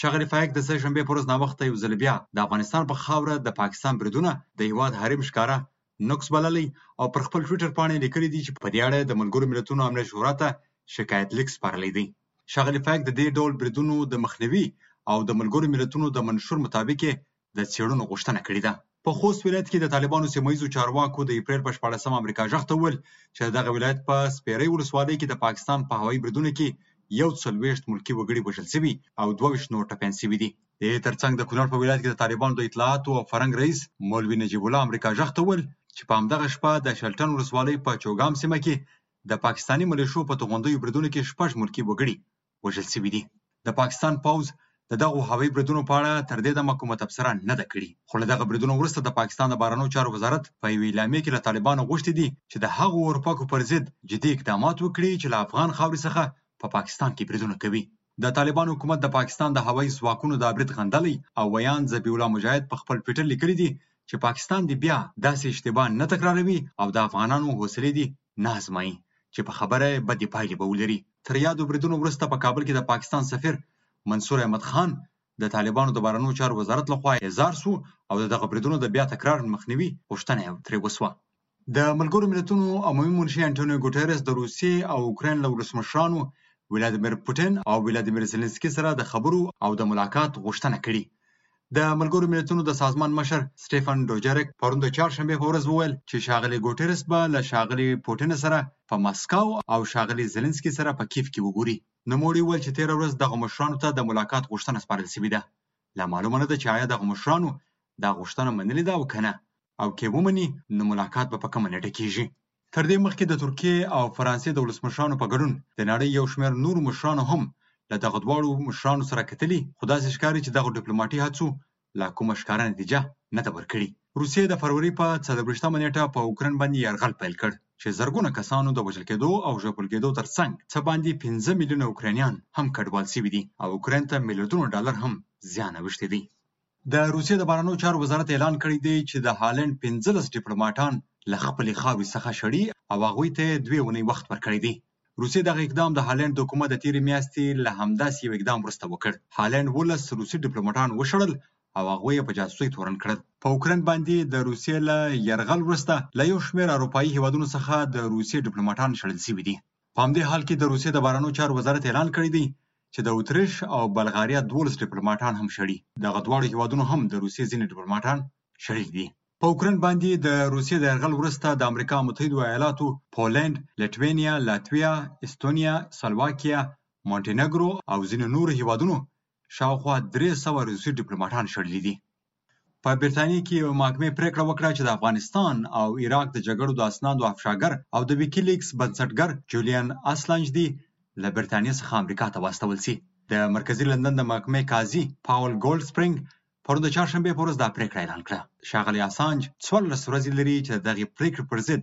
ښاغلي فایق د سه شنبې پر ورځ ناوخته یو ځل بیا د افغانستان په خاوره د پاکستان بریدونه د هیواد حریم ښکاره نقص بللی او پر خپل ټویټر پاڼه یې لیکلي دي چې په دې اړه د ملګرو ملتونو امنیت شورا ته شکایت لیک سپارلی دی. ښاغلي فایق د دې ډول بریدونو د مخنیوي او د ملګرو ملتونو د منشور مطابق یې د څېړنو غوښتنه کړې ده. په خوست ولایت کې د طالبانو سیمه ییزو چارواکو د اپریل په شپاړسمه امریکا ږغ ته وویل چې د دغه ولایت په سپیرۍ ولسوالۍ کې د پاکستان په هوایي بریدونو کې یو څلوېښت ملکي وګړي وژل شوي او دوه ویشت نور ټپیان شوي دي. د دې ترڅنګ د کونړ په ولایت کې د طالبانو د اطلاعاتو او فرهنګ رئیس مولوي نجیب الله امریکا ږغ ته وویل چې په همدغه شپه د شلټن ولسوالۍ په چوګام سیمه کې د پاکستاني ملیشو په توغندیو بریدونو کې شپږ ملکي وګړي وژل شوي دي د پاکستان پوځ د دغو هوایي بریدونو په اړه تر دې دمه کومه تبصره نه ده کړې خو له دغه بریدونو وروسته د پاکستان د بهرنیو چارو وزارت په یوې اعلامیې کې له طالبانو غوښتي دي چې د هغو اورپکو پر ضد جدي اقدامات وکړي چې له افغان خاورې څخه په پاکستان کې بریدونه کوي د طالبان حکومت د پاکستان د هوایي ځواکونو دا برید غندلی او ویاند ذبی الله مجاهد په خپل ټویټر لیکلي دي چې پاکستان دې بیا داسې اشتباه نه تکراروي او د افغانانو حوصلې دې نه ازمایي چې په خبره یې بدې پایلې به ولري تر یادو بریدونو وروسته په کابل کې د پاکستان سفیر منصور احمد خان د طالبانو د بهرنیو چارو وزارت له خوا ازار شو او د دغه بریدونو د بیا تکرار مخنیوي غوښتنه یې ترې وشوه. د ملګرو ملتونو عمومي منشي انټونیو ګوټیرس د روسیې او اوکراین له ولسمشرانو ولادیمیر پوتین او ولادیمیر زیلنسکي سره د خبرو او د ملاقات غوښتنه کړې. د ملګرو ملتونو د سازمان مشر سټیفن ډوجرک پرون د چهارشنبې په ورځ وویل چې ښاغلی ګوټرس به له ښاغلي پوټین سره په مسکو او ښاغلي زلنسکي سره په کیف کې وګوري نوموړي وویل چې تیره ورځ دغه مشرانو ته د ملاقات غوښتنه سپارل شوې ده لا معلومه نه ده چې آیا دغه مشرانو دا غوښتنه منلې ده او که نه او که ومني نو ملاقات به په کومه نیټه کیږي تر دې مخکې د ترکیې او فرانسې د ولسمشرانو په ګډون د نړۍ یو شمېر نورو مشرانو هم له دغه دواړو مشرانو سره کتلي، خو داسې ښکاري چې دغو ډیپلوماټي هڅو لا کومه ښکاره نتیجه نه ده ورکړې. روسیې د فروري په څلور ویشتمه نېټه په اوکراین باندې یرغل پیل کړ چې زرګونه کسانو د وژل کېدو او ژوبل کېدو ترڅنګ څه باندې پنځه میلیونه اوکراینیان هم کډوال شوي دي او اوکراین ته میلیاردونه ډالر هم زیان اوښتی دی. د روسیې د بهرنیو چارو وزارت اعلان کړی دی چې د هالنډ پنځلس ډیپلوماټان له خپلې خاورې څخه شړي او هغوی ته یې دوې اونۍ وخت ورکړی دی. روسیې دغه اقدام د هالنډ د حکومت د تېرې میاشتې له همداسې یو اقدام وروسته وکړ. هالنډ ولس روسي ډیپلوماټان وشړل او هغوی یې په جاسوسۍ تورن کړل. په اوکراین باندې د روسیې له یرغل وروسته له یو شمېر اروپايي هېوادونو څخه د روسیې ډیپلوماټان شړل شوي دي. په همدې حال کې د روسیې د بهرنیو چارو وزارت اعلان کړی دی چې د اتریش او بلغاریا دولس ډیپلوماټان هم شړي دغه دواړو هیوادونو هم د روسیې ځینې ډیپلوماټان شړلي دي په اوکراین باندې د روسیې د یرغل وروسته د امریکا متحدو ایالاتو پولند لټوینیا لاتویا استونیا سلواکیا مونټینګرو او ځینو نورو هیوادونو شاوخوا درې سوه روسي ډیپلوماټان شړلي دي. په برتانیې کې یوې محکمې پرېکړه وکړه چې د افغانستان او عراق د جګړو د اسنادو افشاګر او د ویکي لیکس بنسټګر جولین اسلانج دي له برتانیې څخه امریکا ته واستول شي. د مرکزي لندن د محکمې قاضي پاول ګولډ سپرینګ پرون د چهارشنبې په ورځ دا پرېکړه اعلان کړه. ښاغلی اسانج څوارلس ورځې لري چې د دغې پرېکړې پر ضد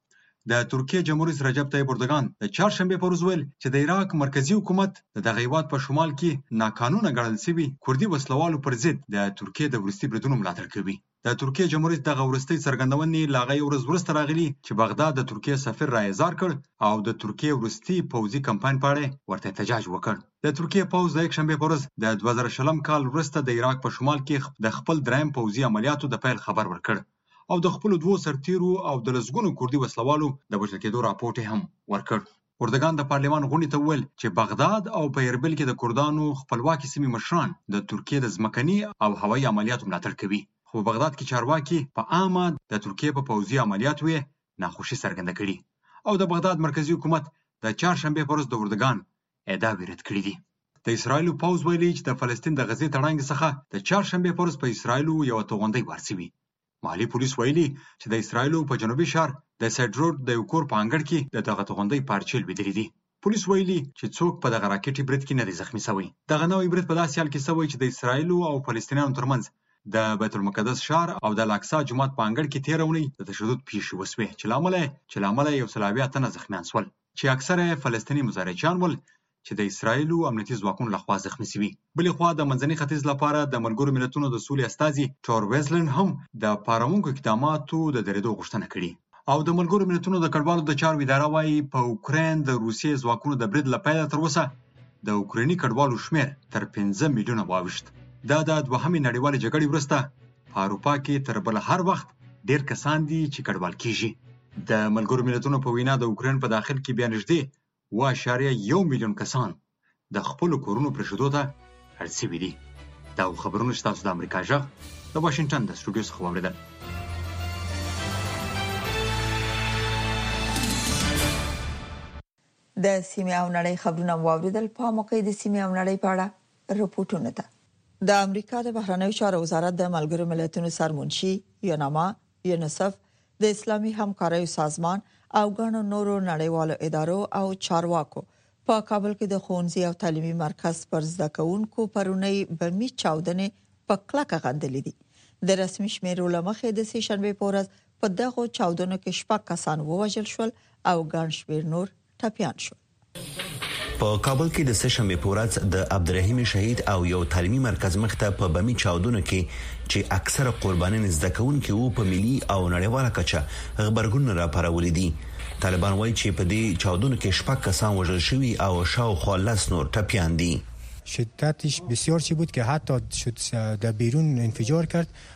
د ترکیې جمهور رئیس رجب طیب اردوغان د چهارشنبې پر ورځ ویل چې د عراق مرکزي حکومت د دغه هیواد په شمال کې ناقانونه ګڼل شوي کوردي وسلوالو پر ضد د ترکیې د وروستي بریدونو ملاتړ کوي. د ترکیې جمهور رئیس دغه وروستۍ څرګندونې له هغه یو ورځ وروسته راغلي چې بغداد د ترکیې سفیر راایزار کړ او د ترکیې وروستي پوځي کمپاین په اړه ورته احتجاج وکړ. د ترکیې پوځ د یکشنبې پر ورځ د دوه زره شلم کال وروسته د عراق په شمال کې د خپل دریم پوځي عملیاتو د پیل خبر ورکړ. او د خپلو دوو سرتېرو او د لسګونو کردي وسله والو د وژل کېدو راپورټ یې هم ورکړ. اردګان د پارلېمان غونډې ته وویل چې بغداد او په اربیل کې د کردانو خپلواکې سیمې مشران د ترکیې د ځمکني او هوایي عملیاتو ملاتړ کوي، خو په بغداد کې چارواکي په عامه د ترکیې په پوځي عملیاتویې ناخوښي څرګنده کړې او د بغداد مرکزي حکومت د چهارشنبې په ورځ د اردګان ادعاوې رد کړې دي. د اسرایلو پوځ ویلي چې د فلسطین د غزې تړانګې څخه د چهارشنبې په ورځ په اسرایلو یوه توغندۍ وار شوي. محلي پولیس ویلي چې د اسرایلو په جنوبي ښار د سیډروډ د یو کور په انګړ کې د دغه توغندۍ پارچې لوېدلې دي. پولیس ویلي چې څوک په دغه راکټي برید کې نه دی زخمي شوی. دغه نوی برید په داسې حال کې شوی چې د اسرایلو او فلسطینیانو ترمنځ د بیت المقدس ښار او د الاقصا جومات په انګړ کې تېره اونۍ د تشدد پیښې وشوې چې له امله چې له امله یې یو سل اویا تنه زخمیان شول. چې اکثره یې فلسطیني مزارچیان ول چې د اسراییلو امنیتي ځواکونو لخوا زخمي شوي. بلې خوا د منځني ختیځ لپاره د ملګرو ملتونو د سولې استازي ټور ویزلنډ هم د پاروونکو اقداماتو د درېدو غوښتنه کړې او د ملګرو ملتونو د کډوالو د چارو اداره وایي په اوکراین د روسیې ځواکونو د برید له پیله تر اوسه د اوکرایني کډوالو شمیر تر 15 میلیونه واوښت دا د دوهمې نړیوالې جګړې وروسته په اروپا کې تر بل هر وخت ډېر کسان دي چې کډوال کیږي د ملګرو ملتونو په وینا د اوکراین په داخل کې بیا نږدې اوه اعشاریه یو میلیون کسان د خپلو کورونو پرېښودو ته اړ شوي دي دا و خبرونه چې تاسو د امریکا ژغ د واشنگټن د سټوډیو څخه واوریدل د سیمې او نړۍ خبرونه مو واوریدل، په موقع د سیمې او نړۍ په اړه رپوټونو ته. د امریکا د بهرنیو چارو وزارت د ملګرو ملتونو سرمنشي، یوناما، یونسف، د اسلامي همکاریو سازمان او ګڼو نورو نړیوالو ادارو او چارواکو په کابل کې د ښوونځي او تعلیمي مرکز پر زده کوونکو پرونۍ بمي چاودنې په کلکه غندلې دي. د رسمي شمېرو له مخې د سې شنبې په ورځ په دغو چاودنو کې شپږ کسان ووژل شول او ګڼ شمېر نور ټپيان شول. په کابل کې د سهشنبې په ورځ د عبدالرحیم شهید او یو تعلیمي مرکز مخته په بمي چاودنو کې چې اکثره قربانیان زده کوونکي وو په ملي او نړیواله کچه غبرګونونه راپارولي دي. طالبان وایي چې په دې چاودنو کې شپږ کسان وژل شوي او شاوخوا لس نور ټپیان دي. شدتش بسیار چی بود که حتی شد در بیرون انفجار کرد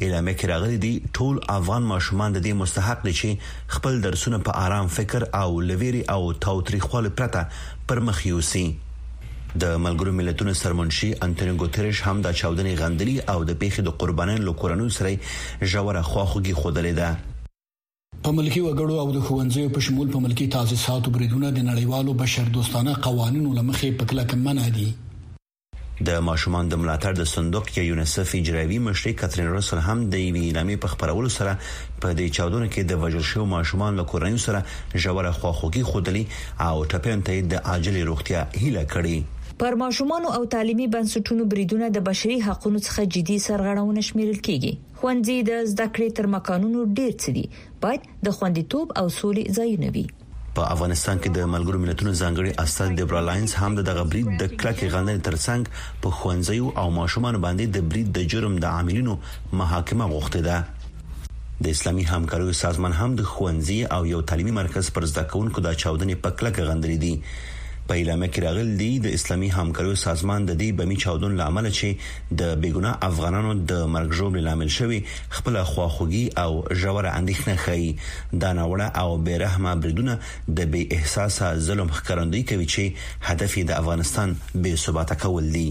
اعلامیه کې راغلي دي ټول افغان ماشومان د دې مستحق دي چې خپل درسونه په آرام فکر او لویری او تاوتریخوالي پرته پر مخ یوسي د ملګرو ملتونو سرمنشي انټونیو ګوتریش هم دا چاودنې غندلي او د پیښې د قربانیانو له کورنیو سره ژوره خواخوږي ښودلې ده په ملکي وګړو او د ښوونځیو په شمول په ملکي تاسیساتو بریدونه د نړیوالو بشردوستانه قوانینو له مخې په کلکه منع دي. د ماشومان د ملاتړ د صندوق یا یونیسف اجرایوي مشرې کاترین رسل هم د یوې اعلامیې په خبرولو سره په دې چاودنو کې د وژل شوو ماشومان له کورنۍ سره ژوره خواخوږي خودلې او ټپیان ته د عاجلې روغتیا هیله کړې پر ماشومان او تعلیمي بنسټونو بریدونه د بشري حقوقو څخه جدي سرغړونه شمیرل کیږي خوندزي د زده کړې تر مکانونو ډیر څه دي باید د خوندیتوب او سولې ځایونه وي په افغانستان کې د ملګرو ملتونو ځانګړي استاد دیبرا لاینز هم د دغه برید د کلکې غندنې ترڅنګ په ښوونځیو او ماشومان باندې د برید د جرم د عاملینو محاکمه غوښته ده د اسلامي همکاریو سازمان هم د ښوونځي او یو تعلیمي مرکز پر زده کوونکو د چاودنې په کلکه غندلې دي په اعلامیه کې راغلي دي د اسلامي همکاریو سازمان د دې بمی چاودنو لامل چې د بیګنا افغانانو د مرګ ژوبل لامل شوی خپل خواخوږي او ژوره اندېښنه ښيي دا ناوړه او بې رحمه بریدونه د بې احساسه ظلم ښکارندوی کوي چې هدف یې د افغانستان بې ثباته کول دي.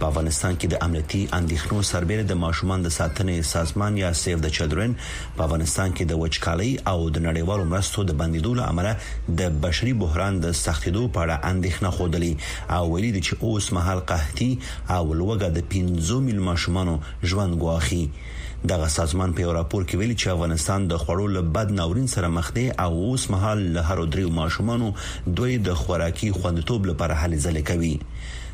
په افغانستان کې د امنیتي اندېښنو سربېره د ماشومان د ساتنې سازمان یا سیو د چلدرن په افغانستان کې د وچکالۍ او د نړیوالو مرستو د بندیدو له امله د بشري بحران د سختیدو په اړه اندېښنه خودلې او ویلي دي چې اوس مهال قحطي او لوږه د 15 میلیون ماشومانو ژوند ګواښي. دغه سازمان په یو راپور کې ویلي چې افغانستان د خوړو له بد ناورین سره مخ دی او اوس مهال له هر دریو ماشومانو دوی د خوراکي خوندیتوب لپاره هلې ځلې کوي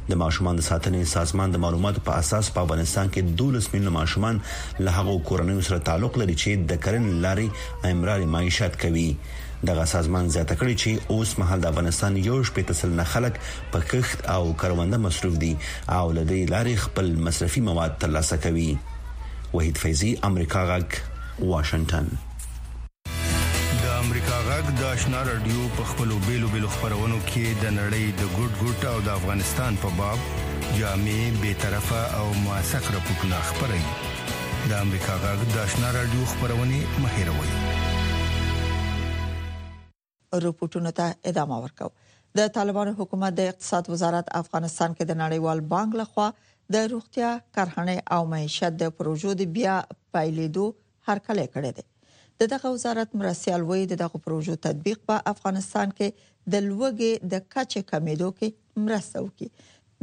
د ماشومان د ساتنې سازمان د معلوماتو په اساس په افغانستان کې 12 میلیونه ماشومان له هغو کورنیو سره تعلق لري چې د کرنې لاري امراري معیشت کوي دغه سازمان زیاته کړې چې اوس مهال د افغانستان یو شپې تسلنه خلک په کښت او کرونده مصروف دي او له دې لارې خپل مصرفي مواد ترلاسه کوي وحید فیضي امریکا غږ واشنگټن امریکا غږ د آشنا رادیو په خپلو بیلو بیلو خبرونو کې د نړۍ د ګډ ګډ او د افغانستان په باب جامع به طرفه او موثق راپورونه خبري د امریکا غږ د آشنا رادیو خبرونه مهیروي رپوټونو ته ادامه ورکو د طالبانو حکومت د اقتصاد وزارت افغانستان کې د نړیوال بانک لخوا د روغتیا کرهڼې او معیشت د پروژو د بیا پیلېدو هرکلی کړی دی د دغه وزارت مرستيال وایي د دغه پروژو تطبیق په افغانستان کې د لوګي د کچې کمیدو کې مرسته وکړي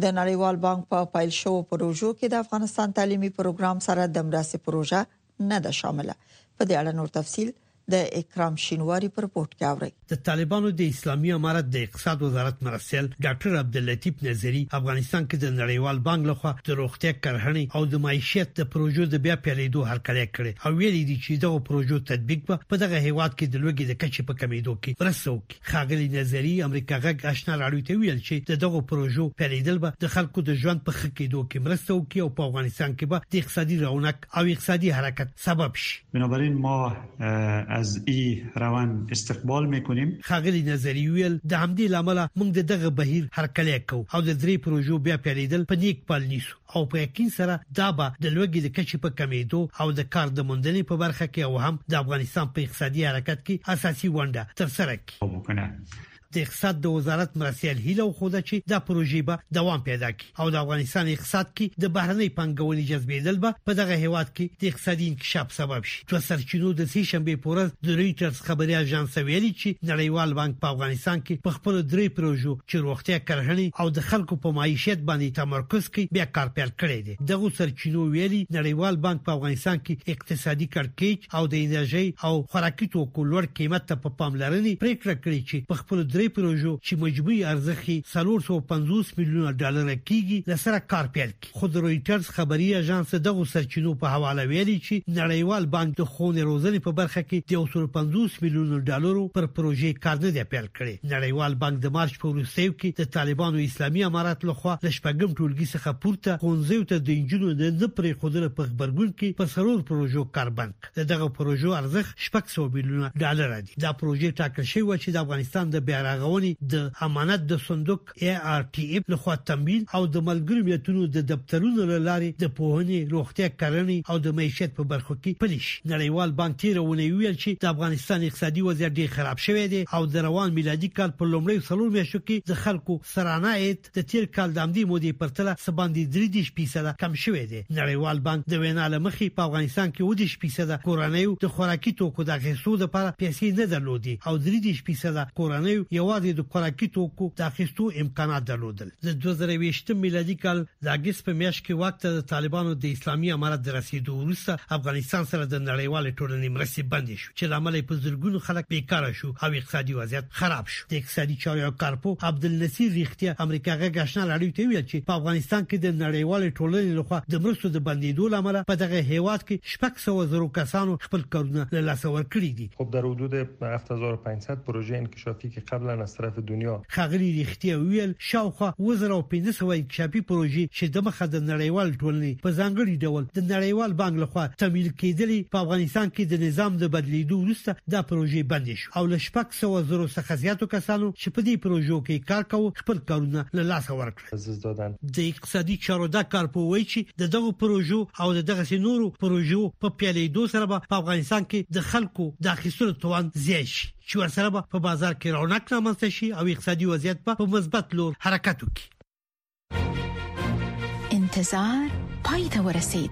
د نړیوال بانک په پایل شو پروژو کې د افغانستان تعلیمي پروګرام سره د مرستې پروژه نه ده شامله. په دې اړه نور تفصیل د اکرام شینواري په رپورټ کې اورئ. د طالبانو د اسلامي امارت د اقتصاد وزارت مرستیال ډاکټر عبداللطیف نظري افغانستان کې د نړیوال بانک لخوا د روغتیا، کرهڼې او د معیشت د پروژو د بیا پیلیدو هرکلی کړی او ویلي دي چې دغو پروژو تطبیق به په دغه هیواد کې د لوږې د کچې په کمیدو کې مرسته وکړي. ښاغلي نظري امریکا غږ اشنا راډیو ته وویل چې د دغو پروژو پیلیدل به د خلکو د ژوند په ښه کیدو کې مرسته وکړي او په افغانستان کې به د اقتصادي رونق او اقتصادي حرکت سبب شي بنابراین ما از ای روان استقبال میکنیم خاغلی نظری ویل د همدې لامل موږ د دغه بهیر هرکلی کوو او د درې پروژو بیا پیلیدل په نیک پال نیسو او په یقین سره دا به د لوګي د کچې په کمیدو او د کار د موندنې په برخه کې او هم د افغانستان په اقتصادي حرکت کې اساسي ونډه تر سره کړي د اقتصاد د وزارت مرستيال هیله وخوده چې دا پروژې به دوام پیدا کړي او د افغانستان اقتصاد کې د بهرنۍ پنګونې جذبېدل به په دغه هیواد کې د اقتصادي انکشاف سبب شي د سرچینو د سې شنبه پورز د رويټرز خبري اژانس ویلي چې نړیوال بانک په افغانستان کې په خپل درې پروژو چې روغتیا کرهڼې او د خلکو په معیشت باندې تمرکز کوي بیا کار پیل کړی دی دغو سرچینو ویلي، نړیوال بانک په افغانستان کې اقتصادي کړکېچ او د انرژۍ او خوراکي توکو لوړ قیمت ته په پاملرنې پرېکړه کړې چې په خپلو درې پروژو چې مجموعي ارزښت یې څلور سوه او پنځوس میلیونه ډالره کېږي له سره کار پیل کړي، خو د رویټرز خبري اژانس د دغو سرچینو په حواله ویلي چې نړیوال بانک د ښوونې روزنې په برخه کې د یو سلو پنځوس میلیونو ډالرو پر پروژې کار نه دی پیل کړی. کړې. نړیوال بانک د مارچ په وروستیو کې د طالبانو اسلامي امارت له خوا له شپږم ټولګي څخه پورته ښوونځیو ته د نجونو د نه پرېښودلو په غبرګون کې پر څلور پروژو کار بند کړ. د دغو پروژو ارزښت شپږ سوه میلیونه ډالره دی. دا پروژې ټاکل شوې وه چې د افغانستان د بیارغونې د امانت د صندوق ای آر ټي اف لخوا تمویل او د ملګرو ملتونو د دفترونو له لارې د پوهنې، روغتیا، کرنې او د معیشت په برخو کې پلي شي. نړیوال بانک تېره اوونۍ وویل چې د افغانستان اقتصادي وضعیت ډېر خراب شوی دی او د روان میلادي کال په لومړیو څلور میاشتو کې د خلکو سرانه عاید د تېر کال د همدې مودې پرتله څه باندې درې دېرش فیصده کم شوی دی. نړیوال بانک د وینا له مخې په افغانستان کې اووه دېرش فیصده کورنیو د خوراکي توکو د اخیستو لپاره پیسې نه درلودې او درې دېرش فیصده کورنیو یوازې د خوراکي توکو د اخیستو امکانات درلودل د دوه زره یوویشت میلادي کال د اګست په میاشت کې واک ته د طالبانو د اسلامي امارت د رسېدو وروسته افغانستان سره د نړیوالې ټولنې مرستې بندې شوې چې لامل یې په زرګونو خلک بیکاره شو او اقتصادي وضعیت خراب شو د اقتصادي چارو یو کارپو عبدالنصیر ریختیا امریکا غږ آشنا راډیو ته ویل چې په افغانستان کې د نړیوال ټولنې لخوا د مرستو د بندیدو لامل په دغه هیواد کې شپږ سوه زرو کسانو خپل کارونه له لاسه ورکړي دي خب در حدود 7500 پروژه انکشافي کې قبلا از طرف دنیا ښاغلي رښتیا وویل، شاوخوا اووه زره او پنځه سوه انکشافي پروژې چې دمخه د نړیوالې ټولنې په ځانګړي ډول د نړیوال بانک له خوا تمویل کېدلې، په افغانستان کې د نظام د بدلېدو وروسته دا پروژې بندې شوې او له شپږ سوه زرو څخه زیاتو کسانو چې په دې پروژو کې کار کاوه خپل کارونه له لاسه ورکړل. تجهیز دادند د اقتصادي چارو د کارپوهوي چې د دغو پروژو او د دغه سينورو پروژو په پیلېدو سره به په افغانستان کې د خلکو د اخیستلو توان زیات شي چې ورسره به په بازار کې رونق رامنځته شي او اقتصادي وضعیت به په مثبت لور حرکت وکړي انتظار پای ته ورسید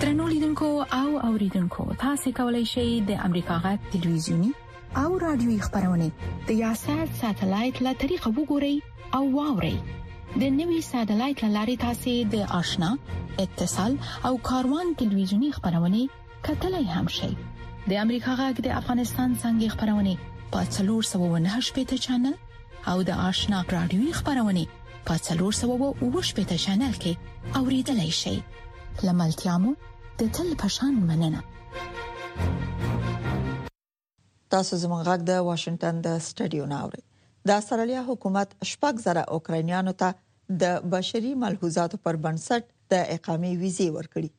ترنو لیدونکو او اوریدونکو تاسو کولی شئ د امریکا غټ ټلویزیونی او رادیوي خبرونه د یاشر ساتلایت له طریقو وګورئ او واورئ د نوي ساتلایت لارې تاسو د آشنا اتصال او کاروان ټلویزیونی خبرونه کتلای هم شئ د امریکا غږ د افغانستان څنګه خبرونه په 309 پټ چنل او د آشنا رادیوي خبرونه په 309 پټ چنل کې اوریدلای شئ لملتيامو د تل پشان مننه تاسو زموږ غږ د واشنگټن د سټډیو نه اورئ د استرالیا حکومت شپږ زره اوکراینیانو ته د بشري ملحوظاتو پر بنسټ د اقامې ویزه ورکړي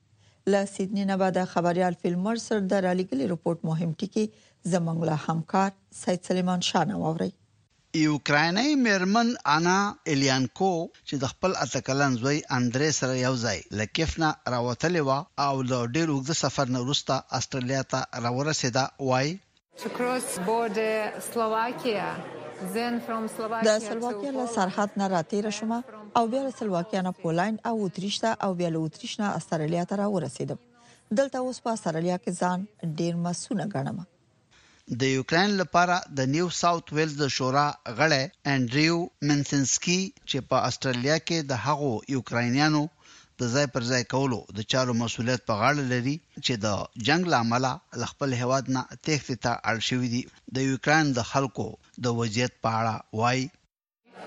له سیدنی نه بعد خبريال فلمر سر د رالګلي رپورت مهم ټکی زمنګ له همکار سید سلیمان شاه نو اوري ایوکراینۍ مېرمن انا الیانکو چې د خپل اته کلن زوی اندرې سره یو ځای له کیف نه راوتلې وه او له ډېر اوږده سفر نه وروسته اسټرالیا ته راورسېده، وايي. د سلواکیا له سرحد نه راتېره شوم او بیا له سلواکیا نه پولنډ او اتریش ته او بیا له اتریش نه اسټرالیا ته راورسېدم. دلته اوس په اسټرالیا کې ځان ډېر مصونه ګڼم. د یوکراین لپاره د نیو ساوت ویلز د شورا غړی انډریو منسینسکي چې په اسټرالیا کې د هغو یوکراینیانو د ځای پر ځای کولو د چارو مسوولیت په غاړه لري چې د جنګ له امله له خپل هېواد نه تېښتې ته اړ شوي دي، د یوکراین د خلکو د وضعیت په اړه وايي.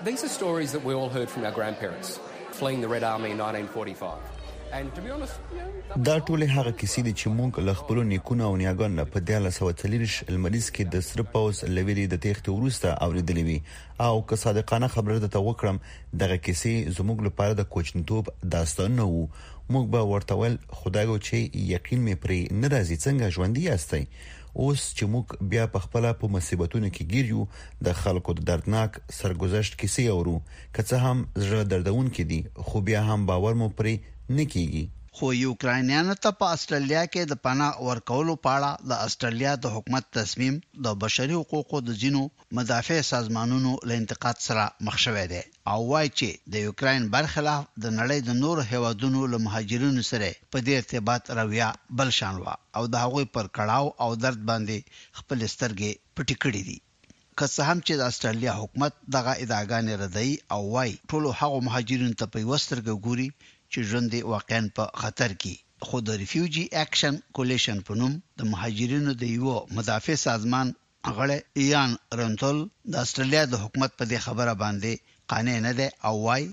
These are stories that we all heard from our grandparents fleeing the Red Army in 1945. دا ټولې هغه کیسې دي چې موږ له خپل نیکونو او نیاګانو نه په 1943 لمریز کې د سره پوز لویری د تېښتې وروسته اوریدلې وي او که صادقانه خبره درته وکړم دغه کیسې زموږ لپاره د کوچنتوب داستان نه وو موږ به ورته ول خدایو چې یقین مې پرې نه راځي څنګه ژوند یاستئ اوس چې موږ بیا په خپله په مصیبتونو کې ګیر یو، د خلکو د دردناک سرګذشت کیسې اورو، که څه هم زړه دردونکې دي، خو بیا هم باور مو پرې نه کیږي. خو یوکراینیانو ته په اسټرالیا کې د پناه ورکولو په اړه د اسټرالیا د حکومت تصمیم د بشري حقوقو د ځینو مدافع سازمانونو له انتقاد سره مخ شوی دی. او وايي چې د یوکراین برخلاف د نړۍ د نورو هېوادونو له مهاجرینو سره یې په دې ارتباط رویه بل شان وه او د هغوی پر کړاو او درد باندې خپلې سترګې پټې کړې دي. که څه هم چې د اسټرالیا حکومت دغه ادعاګانې ردوي او وايي ټولو هغو مهاجرینو ته په یوه سترګه ګوري چې ژوند یې واقعاً په خطر کې خو د ریفیوجي اکشن کولیشن په نوم د مهاجرینو د یوه مدافع سازمان غړی ایان رنتول د اسټرالیا د حکومت په دې خبره باندې قانع نه دی او وايي.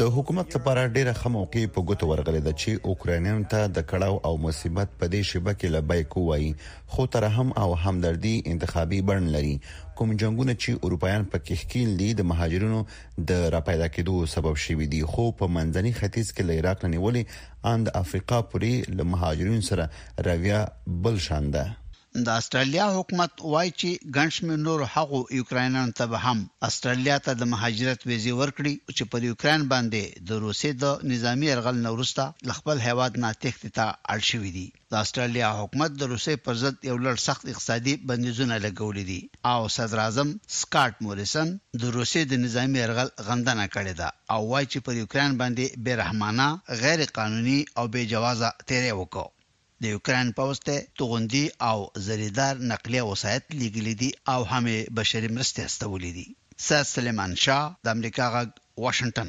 د حکومت لپاره ډېره ښه موقع په ګوته ورغلې ده چې اوکراینیانو ته د کړاو او مصیبت په دې شېبه کې لبیک ووايي، خو ترحم او همدردي انتخابي بڼه لري، کوم جنګونه چې اروپایان پکې ښکېل دي د مهاجرینو د راپیدا کېدو سبب شوي دي، خو په منځني ختیځ کې له عراق نه نیولې ان د افریقا پورې له مهاجرینو سره رویه بل شان ده. د اسټرالیا حکومت وايي چې ګڼ شمېر نورو هغو یوکراینانو ته به هم اسټرالیا ته د مهاجرت ویزې ورکړي چې پر یوکراین باندې د روسیې د نظامي یرغل نه وروسته له خپل هېواد نه تېښتې ته اړ شوي دي. د اسټرالیا حکومت د روسیې پر ضد یو لړ سخت اقتصادي بندیزونه لګولي دي او صدراعظم سکاټ موریسن د روسیې د نظامي یرغل غندنه کړې ده او وايي چې پر یوکراین باندې بې رحمانه، غیر قانوني او بې جوازه تېری وکړ. د یوکراین پوځ ته توغندي او ذرېدار نقلیه وسایط لېږلي دي او هم یې بشري مرستې استولي دي. سید سلیمان شاه، د امریکا غږ، واشنګټن.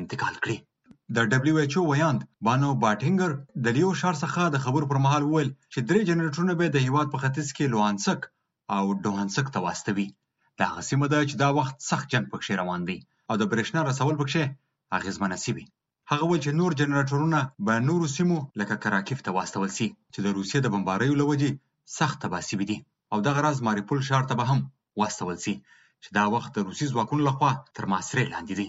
انتقال کړي. د ډبلیو ایچ او ویاند بانو باټینګر د لیو ښار څخه د خبرو پر مهال وویل چې درې جنریټرونه به د هیواد په ختیځ کې لوهانسک او ډوهانسک ته واستوي. دا هغه سیمه ده چې دا وخت سخت جنګ پکښې روان دی او د برېښنا رسول پکښې اغیزمنه شوي. هغه وویل چې نور جنریټرونه به نورو سیمو لکه کراکیف ته واستول شي چې د روسیې د بمباریو له وجې سخت تباه شوي دي او دغه راز ماریپول ښار ته به هم واستول شي چې دا وخت د روسي ځواکونو لخوا تر محاصرې لاندې دی.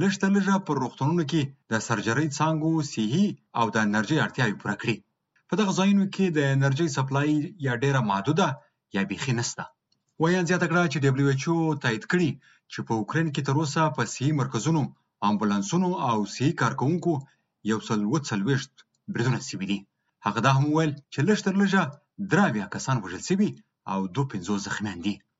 لږ تر لږه پر روغتونونو کې د سرجرۍ څانګو صحي او د انرژۍ اړتیاوې پوره کړي. په دغه ځایونو کې د انرژۍ سپلای یا ډېره محدوده یا بیخي نشته. ویاند زیاته کړه چې ډبلیو ایچ او تایید کړي چې په اوکراین کې تر اوسه په صحي مرکزونو، امبولانسونو او صحي کارکوونکو یو سل اووه څلوېښت بریدونه شوي دي. هغه دا هم وویل چې لږ تر لږه درې اویا کسان وژل شوي او دوه پنځوس زخمیان دي.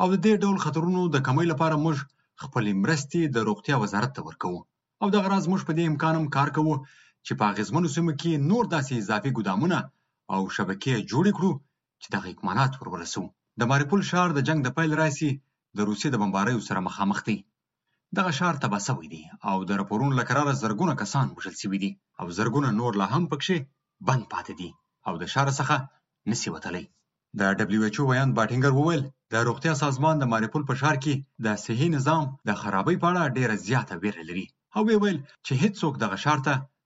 او د دې ډول خطرونو د کمۍ لپاره موږ خپلې مرستې د روغتیا وزارت ته ورکوو او دغه راز موږ په دې امکان هم کار کوو چې په اغېزمنو سیمو کې نور داسې اضافي ګدامونه او شبکې جوړې کړو چې دغه اکمالات ور ورسوو د ماریپول ښار د جنګ د پیل راهیسې د روسیې د بمباریو سره مخامخ دی دغه ښار تباه سوی دی او د راپورونو له قراره زرګونه کسان وژل سوي دي او زرګونه نور لا هم پکښې بند پاتې دي او د ښاره څخه نسي وتلی. د ډبلیو ایچ او ویاند باټینګر وویل، د روغتیا سازمان د ماریپول په ښار کې د صحي نظام د خرابۍ په اړه ډېره زیاته وېره لري او ویې ویل چې هیڅوک دغه ښار ته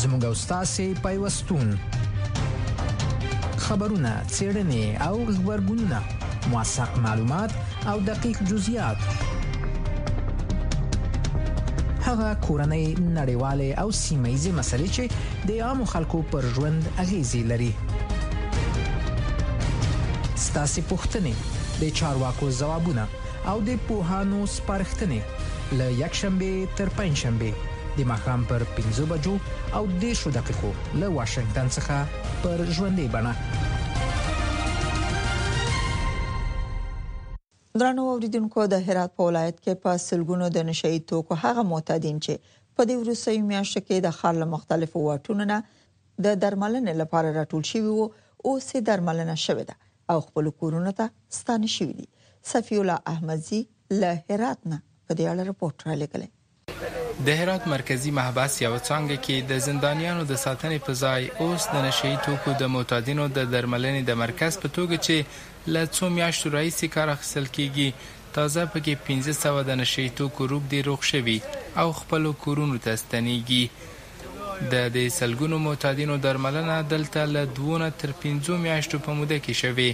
زموږ او ستاسې پیوستون خبرونه، څېړنې او غبرګونونه موثق معلومات او دقیق جزئیات هغه کورنۍ نړیواله او سیمه ییزې مسلې چې د عام خلکو پر ژوند اغیزې لري ستاسو پوښتنې د چارواکو ځوابونه او د پوهانو سپارښتنې له یکشنبې تر پنجشنبې د ماښام پر پنځو بجو او دېرشو دقیقو له واشنګټن څخه پر ژوندې بڼه. درنو اوریدونکو د هرات په ولایت کې په سلګونو د نشئی توکو هغه معتادین چې په دې وروستیو میاشتو کې د خار له مختلفو واټونو نه د درملنې لپاره راټول شوي وو اوس یې درملنه شوې ده او خپل کورونو ته ستانه شوي دي صفی الله احمدزی له هرات نه په دې اړه رپورټ را لګلی د هرات مرکزي محبس یو څانګه کې د زندانیانو د ساتنې په ځای اوس د نشه یي توکو د معتادینو د درملنې د مرکز په توګه چې له څو میاشتو راهیسې کار اخیستل کیږي تازه په کې پنځه سوه د نشه يي توکو روږدي روغ شوي او خپلو کورونو ته ستنېږي. د دې سلګونو معتادینو درملنه دلته له دوو نه تر پنځو میاشتو په موده کې شوې.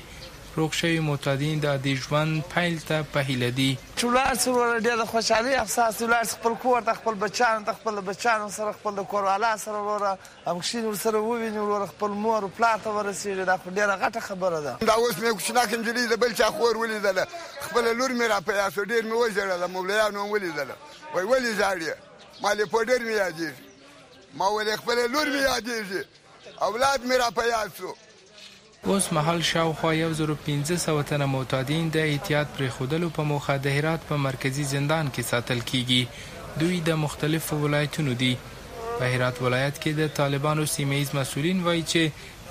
روغ شوي معتادین د عادي ژوند پیل ته په هیله دي. چې ولاړ شي وروره ډېر د خوشحالۍ احساس دی ولاړ شي خپل کور ته خپل بچیانو ته خپل د بچیانو سره خپل د کوروالا سره وروره. ابکشین ورسره ووینی وروره خپل مور او پلار ته ورسیږی دا خو ډیره غټه خبره ده. دا اوس مې کوچنکه نجلۍ د بل چا خور ولیدله، خپله لور مې را په یاد شوه، ډېر مې وژړل، مولویانو هم ولیدله، وایي ولې ژاړې؟ ما لې پوډر مې یادېږي، ما ویل خپله لور مې یادېږي، اولاد مې را په یاد شو. اوس مهال شاوخوا یو زرو پنځه سوه تنه معتادین د اعتیاد پرېښودلو په موخه د هرات په مرکزي زندان کې ساتل کېږي. دوی د مختلفو ولایتونو دي. په هرات ولایت کې د طالبانو سیمه ییز مسؤلین وايي چې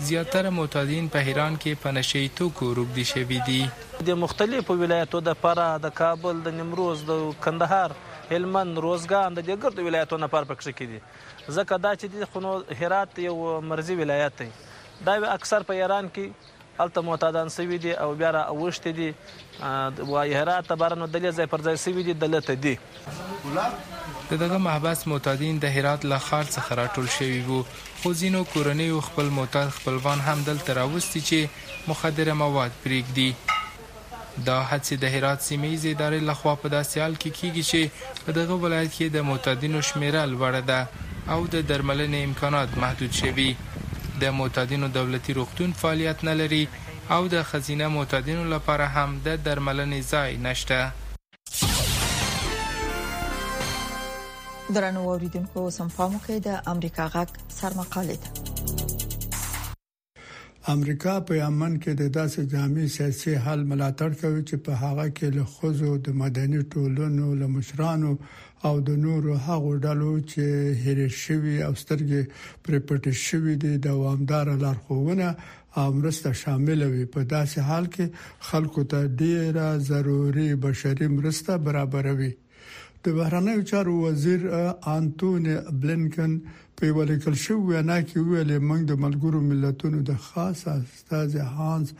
زیاتره معتادین په هران کې په نشه یي توکو روږدي شوي دي. د مختلفو ولایتو د فراه، د کابل، د نیمروز، د کندهار، هلمند، روزګان، د دې ګردو ولایتو نفر په کښې کې دي. ځکه دا چې دي خو نو هرات یو مرزي ولایت دی. دا وې اکثر په ايران کي هلته معتادان سوي دي او بيا را اوښتي دي وايي هرات ته بره نو دلې ځای پر ځای سوي دي دلته دي. د دغه محبس معتادين د هرات له ښار څخه را ټول شوي وو خو ځينو کورنيو خپل معتاد خپلوان هم دلته راوستي چي مخدره مواد پريږدي. دا هڅې د هرات سیمه ییزې ادارې له خوا په داسې حال کې کېږي چې په دغه ولایت کې د معتادینو شمېره لوړه ده او د درملنې امکانات محدود شوي، د معتادینو دولتي روغتون فعالیت نه لري او د ښځینه معتادینو لپاره هم د درملنې ځای نشته. درنو اوریدونکو اوس هم پام وکړئ د امریکا غږ سرمقالې ته. امریکا په یمن کې د داسې جامع سیاسي حل ملاتړ کوي چې په هغه کې له ښځو، د مدني ټولنو له مشرانو او د نورو هغو ډلو چې هېرې شوي او سترګې پرې پټې شوي دي دوامداره لارښوونه او مرسته شامل وي، په داسې حال کې خلکو ته ډېره ضروري بشري مرسته برابروي. د بهرنیو چارو وزیر انتوني بلېنکن په یو لیکل شوی وینا کې ویل، موږ د ملګرو ملتونو د خاص استازي هانس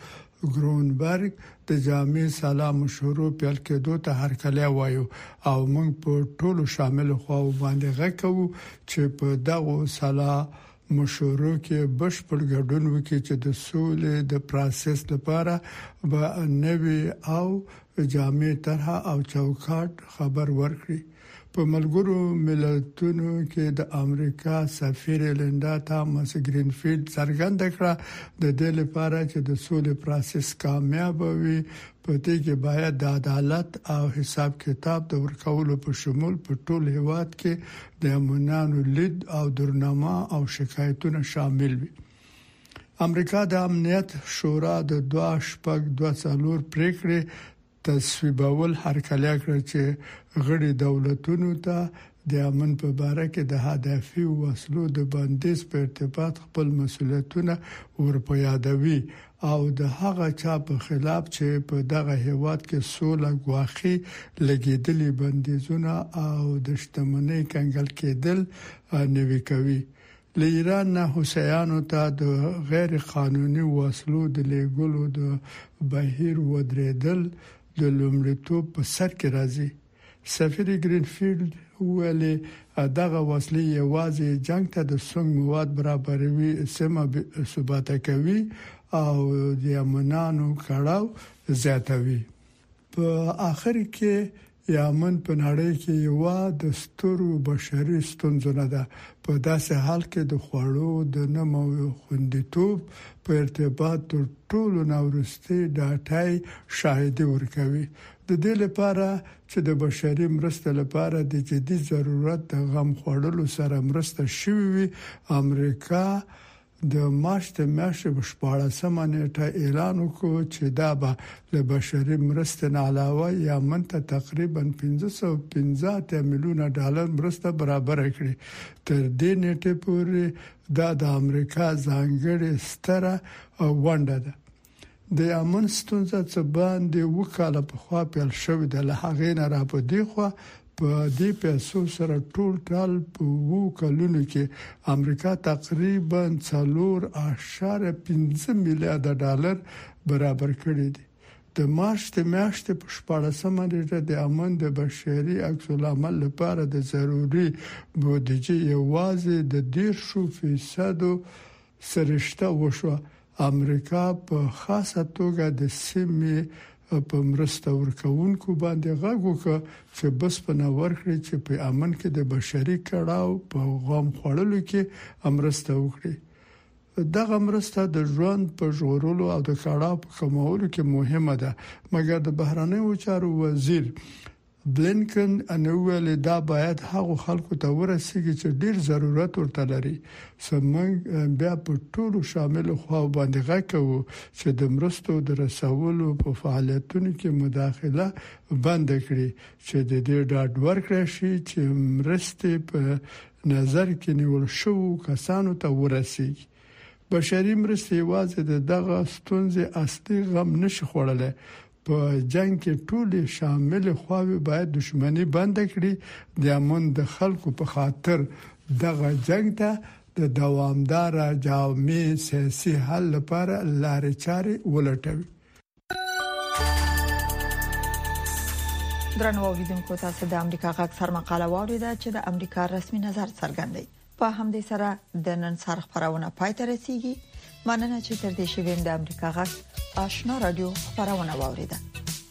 ګرونبرګ د جامع سلا مشورو پیل کېدو ته هرکلی وایو او موږ په ټولو شاملو خواوو باندې غږ کوو چې په دغو سلا مشورو کې بشپړ ګډون وکړي چې د سولې د پروسس لپاره به نوې او جامع طرح او چوکاټ خبر ورکړي. په ملګرو ملتونو کې د امریکا سفیرې لینډا تامس ګرینفیلډ څرګنده کړه، د دې لپاره چې د سولې پروسس کامیاب وي، په دې کې باید د عدالت او حساب کتاب د ورکولو په شمول په ټول هیواد کې د امنانو لید او درنما او شکایتونه شامل وي. امریکا د امنیت شورا د 2 شپږ 2 څلور پریکړې تصویبول هرکلی کړ چې غړي دولتونو ته د امن په باره کې د هدفي وسلو د بندیز په ارتباط خپل مسولیتونه ورپه یادوي او د هغه چا په خلاف چې په دغه هېواد کې سوله ګواښي، لګېدلي بندیزونه او د شتمنۍ کنګل کېدل نوي کوي. له ایران نه حوثیانو ته د غیر قانوني وسلو د لېږلو د بهیر ودرېدل د لومړیتوب په سر کې راځي. سفیر ګرین فیلډ وویل، دغه وسلې یوازې جنګ ته د سونګ مواد برابروي، سیمه بې ثباته کوي او د یمنانو کړاو زیاتوي. په اخر کې یمن په نړۍ کې یوه د سترو بشري ستونزو نه ده، په داسې حال کې د خوړو د نه خوندیتوب په ارتباط تر ټولو نه وروستۍ ډاټای شاهدي ورکوي، د دې لپاره چې د بشري مرستې لپاره د جدي ضرورت د غم خوړلو سره مرسته شوې وي، امریکا د مارچ د میاشتې په شپاړس مه نیټه اعلان وکړ چې دا به له بشري مرستې نه علاوه یمن ته تقریباً پنځه سوه او پنځه اتیا میلیونه ډالر مرسته برابره کړي. تر دې نیټې پورې دا د امریکا ځانګړې ستره ونډه ده. د یمن ستونزه څه باندې اووه کاله پخوا پیل شوې ده، له هغې نه را په دې خوا په دې پیسو سره ټول ټال په اوو کلونو کې امریکا تقریباً څلور اعشاریه پنځه میلیارده ډالر برابر کړي دي. د مارچ د میاشتې په شپاړسمه نېټه د یمن د بشري عکس العمل لپاره د ضروري بودجې یوازې د دېرشو فیصدو سرشته وشوه امریکا په خاصه توګه د سیمې په مرسته ورکوونکو باندې غږ وکړ چې بسپنه ورکړي چې په یمن کې د بشري کړاو په غوم خوړلو کې مرسته وکړي. دغه مرسته د ژوند په ژغورلو او د کړاو په کمولو کې مهمه ده، مګر د بهرنیو چارو وزیر بلېنکن نو وویل، دا باید هغو خلکو ته ورسېږي چې ډېر ضرورت ورته لري، څو موږ بیا په ټولو شاملو خواوو باندې غږ کوو چې د مرستو د رسولو په فعالیتونو کې مداخله بنده کړي چې د دې ډاډ ورکړای شي چې مرستې په نظر کې نیول شوو کسانو ته ورسېږي. بشري مرستې یوازې د دغه ستونزې اصلي غم نه شي خوړلای، په جنګ کې ټولې شامل خواوې باید دښمني بند کړي د امن د خلکو په خاطر دغه جنګ ته د دوامدار جامع سیاسي حل لپاره لارې چارې ولټوي درنو اوریدونکو تاسو د امریکا غږ سرمقاله واوریده چې د امریکا رسمي نظر څرګندوي په همدې سره د نن سر خبرونه پای ته رسیدي مننه چې تر دې شویم د امریکا غږ آشنا رادیو خبرونه واوریده